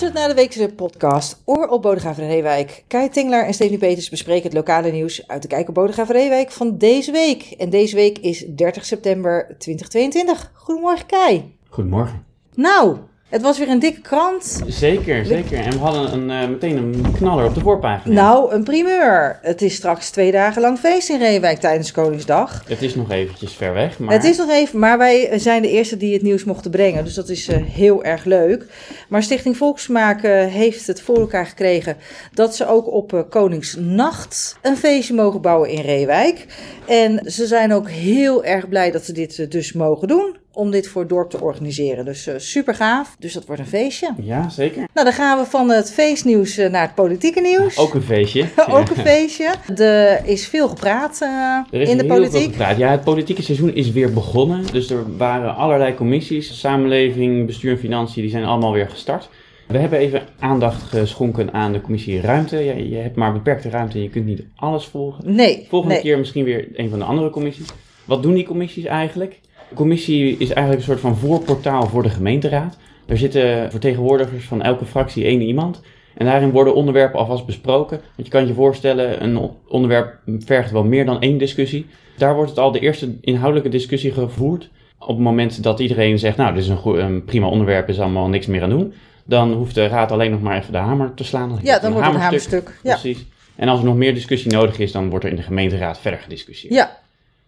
luistert naar de wekelijkse podcast Oor op Bodegraven Reewijk. Kai Tingler en Stephanie Peters bespreken het lokale nieuws uit de Kijk op Bodegraven Reewijk van deze week. En deze week is 30 september 2022. Goedemorgen Kai. Goedemorgen. Nou, het was weer een dikke krant. Zeker, zeker. En we hadden een, uh, meteen een knaller op de voorpagina. Nou, een primeur. Het is straks twee dagen lang feest in Reewijk tijdens Koningsdag. Het is nog eventjes ver weg, maar... Het is nog even, maar wij zijn de eerste die het nieuws mochten brengen. Dus dat is uh, heel erg leuk. Maar Stichting Volksmaak uh, heeft het voor elkaar gekregen dat ze ook op Koningsnacht een feestje mogen bouwen in Reewijk. En ze zijn ook heel erg blij dat ze dit dus mogen doen om dit voor het dorp te organiseren. Dus uh, super gaaf. Dus dat wordt een feestje. Ja, zeker. Nou, dan gaan we van het feestnieuws uh, naar het politieke nieuws. Ook een feestje. ook een feestje. Er is veel gepraat uh, is in de politiek. Veel gepraat. Ja, het politieke seizoen is weer begonnen. Dus er waren allerlei commissies. Samenleving, bestuur en financiën, die zijn allemaal weer gestart. We hebben even aandacht geschonken aan de commissie Ruimte. Ja, je hebt maar beperkte ruimte en je kunt niet alles volgen. Nee. Volgende nee. keer misschien weer een van de andere commissies. Wat doen die commissies eigenlijk? De commissie is eigenlijk een soort van voorportaal voor de gemeenteraad. Er zitten vertegenwoordigers van elke fractie één iemand. En daarin worden onderwerpen alvast besproken. Want je kan je voorstellen, een onderwerp vergt wel meer dan één discussie. Daar wordt het al de eerste inhoudelijke discussie gevoerd. Op het moment dat iedereen zegt, nou, dit is een, goed, een prima onderwerp, is allemaal niks meer aan doen. Dan hoeft de raad alleen nog maar even de hamer te slaan. Dan ja, dan wordt het een hamerstuk. Ja. Precies. En als er nog meer discussie nodig is, dan wordt er in de gemeenteraad verder gediscussieerd. Ja.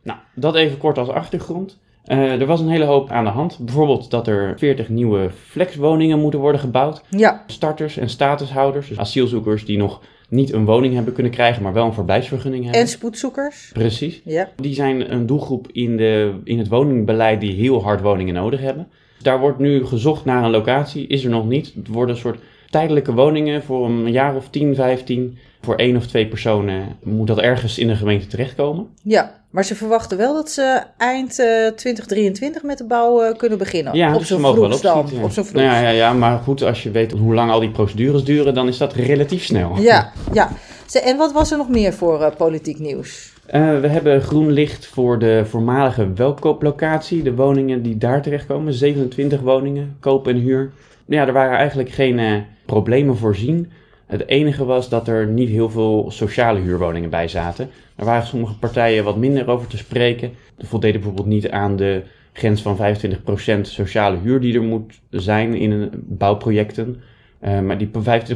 Nou, dat even kort als achtergrond. Uh, er was een hele hoop aan de hand. Bijvoorbeeld dat er 40 nieuwe flexwoningen moeten worden gebouwd. Ja. Starters en statushouders, dus asielzoekers die nog niet een woning hebben kunnen krijgen, maar wel een verblijfsvergunning hebben. En spoedzoekers. Precies. Ja. Die zijn een doelgroep in, de, in het woningbeleid die heel hard woningen nodig hebben. Daar wordt nu gezocht naar een locatie, is er nog niet. Het worden een soort tijdelijke woningen voor een jaar of 10, 15. Voor één of twee personen moet dat ergens in de gemeente terechtkomen. Ja, maar ze verwachten wel dat ze eind uh, 2023 met de bouw uh, kunnen beginnen. Ja, op dus zo'n wel opschieten. Op zo'n vroeg. Nou ja, ja, ja, maar goed, als je weet hoe lang al die procedures duren, dan is dat relatief snel. Ja, ja. En wat was er nog meer voor uh, politiek nieuws? Uh, we hebben groen licht voor de voormalige welkooplocatie. De woningen die daar terechtkomen. 27 woningen, koop en huur. Ja, er waren eigenlijk geen uh, problemen voorzien. Het enige was dat er niet heel veel sociale huurwoningen bij zaten. Er waren sommige partijen wat minder over te spreken. De voldeden bijvoorbeeld niet aan de grens van 25% sociale huur die er moet zijn in bouwprojecten. Uh, maar die 25%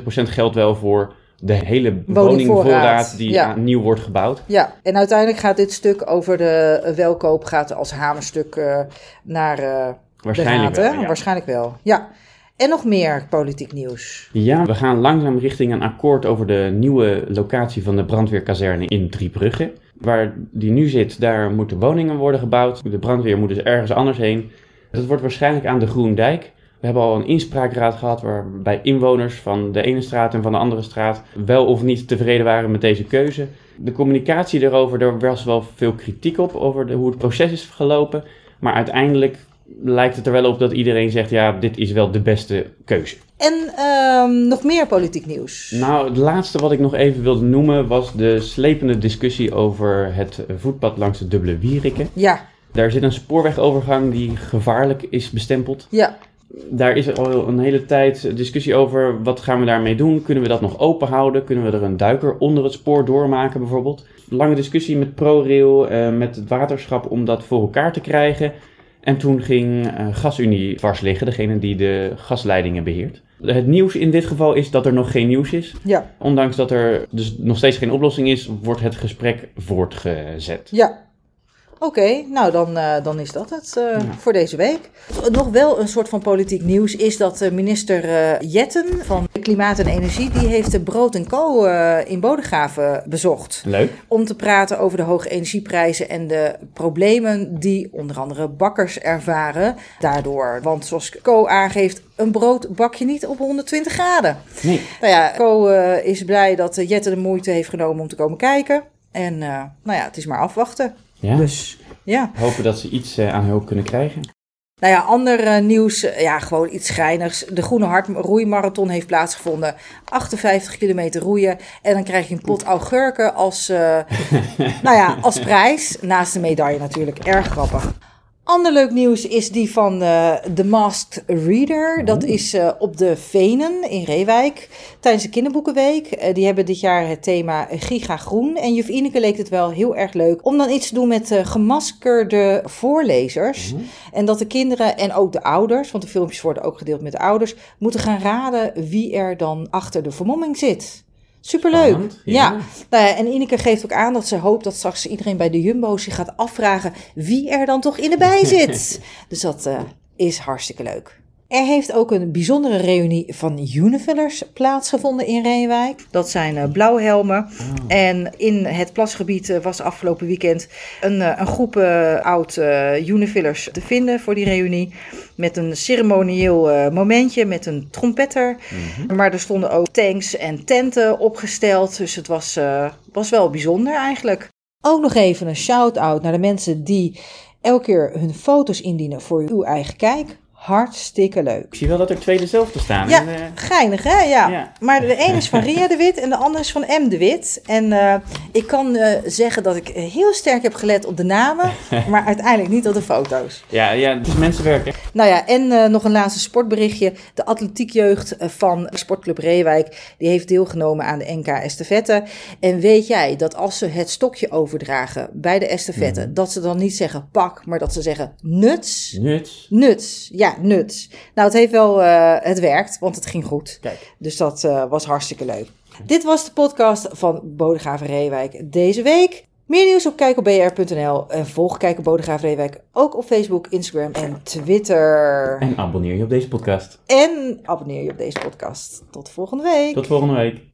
geldt wel voor de hele woningvoorraad die ja. nieuw wordt gebouwd. Ja, en uiteindelijk gaat dit stuk over de welkoop gaat als hamerstuk uh, naar uh, Waarschijnlijk de raad, wel, ja. Waarschijnlijk wel, ja. En nog meer politiek nieuws. Ja, we gaan langzaam richting een akkoord over de nieuwe locatie van de brandweerkazerne in Driebrugge. Waar die nu zit, daar moeten woningen worden gebouwd. De brandweer moet dus ergens anders heen. Dat wordt waarschijnlijk aan de Groendijk. We hebben al een inspraakraad gehad waarbij inwoners van de ene straat en van de andere straat wel of niet tevreden waren met deze keuze. De communicatie daarover, daar was wel veel kritiek op over hoe het proces is gelopen. Maar uiteindelijk lijkt het er wel op dat iedereen zegt, ja, dit is wel de beste keuze. En um, nog meer politiek nieuws? Nou, het laatste wat ik nog even wilde noemen was de slepende discussie over het voetpad langs de dubbele Wieriken. Ja. Daar zit een spoorwegovergang die gevaarlijk is bestempeld. Ja. Daar is al een hele tijd discussie over wat gaan we daarmee doen. Kunnen we dat nog open houden? Kunnen we er een duiker onder het spoor doormaken bijvoorbeeld? Lange discussie met ProRail, uh, met het waterschap om dat voor elkaar te krijgen. En toen ging uh, GasUnie dwars liggen, degene die de gasleidingen beheert. Het nieuws in dit geval is dat er nog geen nieuws is. Ja. Ondanks dat er dus nog steeds geen oplossing is, wordt het gesprek voortgezet. Ja. Oké, okay, nou dan, uh, dan is dat het uh, ja. voor deze week. Nog wel een soort van politiek nieuws is dat uh, minister Jetten van Klimaat en Energie... die heeft de Brood en Co in Bodegraven bezocht. Leuk. Om te praten over de hoge energieprijzen en de problemen die onder andere bakkers ervaren daardoor. Want zoals Co aangeeft, een brood bak je niet op 120 graden. Nee. Nou ja, Co is blij dat Jetten de moeite heeft genomen om te komen kijken. En nou ja, het is maar afwachten. Ja. Dus ja. Hopen dat ze iets uh, aan hulp kunnen krijgen. Nou ja, ander uh, nieuws, uh, ja, gewoon iets schijnigs. De Groene Hart roeimarathon heeft plaatsgevonden. 58 kilometer roeien. En dan krijg je een pot augurken als, nou ja, als prijs. Naast de medaille natuurlijk. Erg grappig. Ander leuk nieuws is die van uh, The Masked Reader. Dat is uh, op de Venen in Reewijk tijdens de Kinderboekenweek. Uh, die hebben dit jaar het thema Giga Groen. En juf Ineke leek het wel heel erg leuk om dan iets te doen met gemaskerde voorlezers. Mm. En dat de kinderen en ook de ouders, want de filmpjes worden ook gedeeld met de ouders, moeten gaan raden wie er dan achter de vermomming zit. Superleuk. ja. Nou ja. En Ineke geeft ook aan dat ze hoopt dat straks iedereen bij de Jumbo zich gaat afvragen wie er dan toch in de bij zit. dus dat uh, is hartstikke leuk. Er heeft ook een bijzondere reunie van Unifillers plaatsgevonden in Reenwijk. Dat zijn uh, blauwhelmen. Oh. En in het plasgebied uh, was afgelopen weekend een, uh, een groep oud Unifillers te vinden voor die reunie. Met een ceremonieel momentje met een trompetter. Mhm. Maar er stonden ook tanks en tenten opgesteld. Dus het was, was wel bijzonder eigenlijk. Ook nog even een shout-out naar de mensen die elke keer hun foto's indienen voor uw eigen kijk. Hartstikke leuk. Ik zie wel dat er twee dezelfde staan. Ja, en, uh... geinig hè? Ja. ja. Maar de ene is van Ria de Wit en de andere is van M de Wit. En uh, ik kan uh, zeggen dat ik heel sterk heb gelet op de namen, maar uiteindelijk niet op de foto's. Ja, ja het is mensenwerk. Nou ja, en nog een laatste sportberichtje. De atletiekjeugd van Sportclub Reewijk, die heeft deelgenomen aan de NK Estafette. En weet jij dat als ze het stokje overdragen bij de estafette, mm. dat ze dan niet zeggen pak, maar dat ze zeggen nuts? Nuts. Nuts, ja nuts. Nou, het heeft wel, uh, het werkt, want het ging goed. Kijk. Dus dat uh, was hartstikke leuk. Dit was de podcast van Bodegraven Reewijk deze week. Meer nieuws op kijkopbr.nl en volg Kijk op Bodegraven Reewijk ook op Facebook, Instagram en Twitter. En abonneer je op deze podcast. En abonneer je op deze podcast. Tot volgende week. Tot volgende week.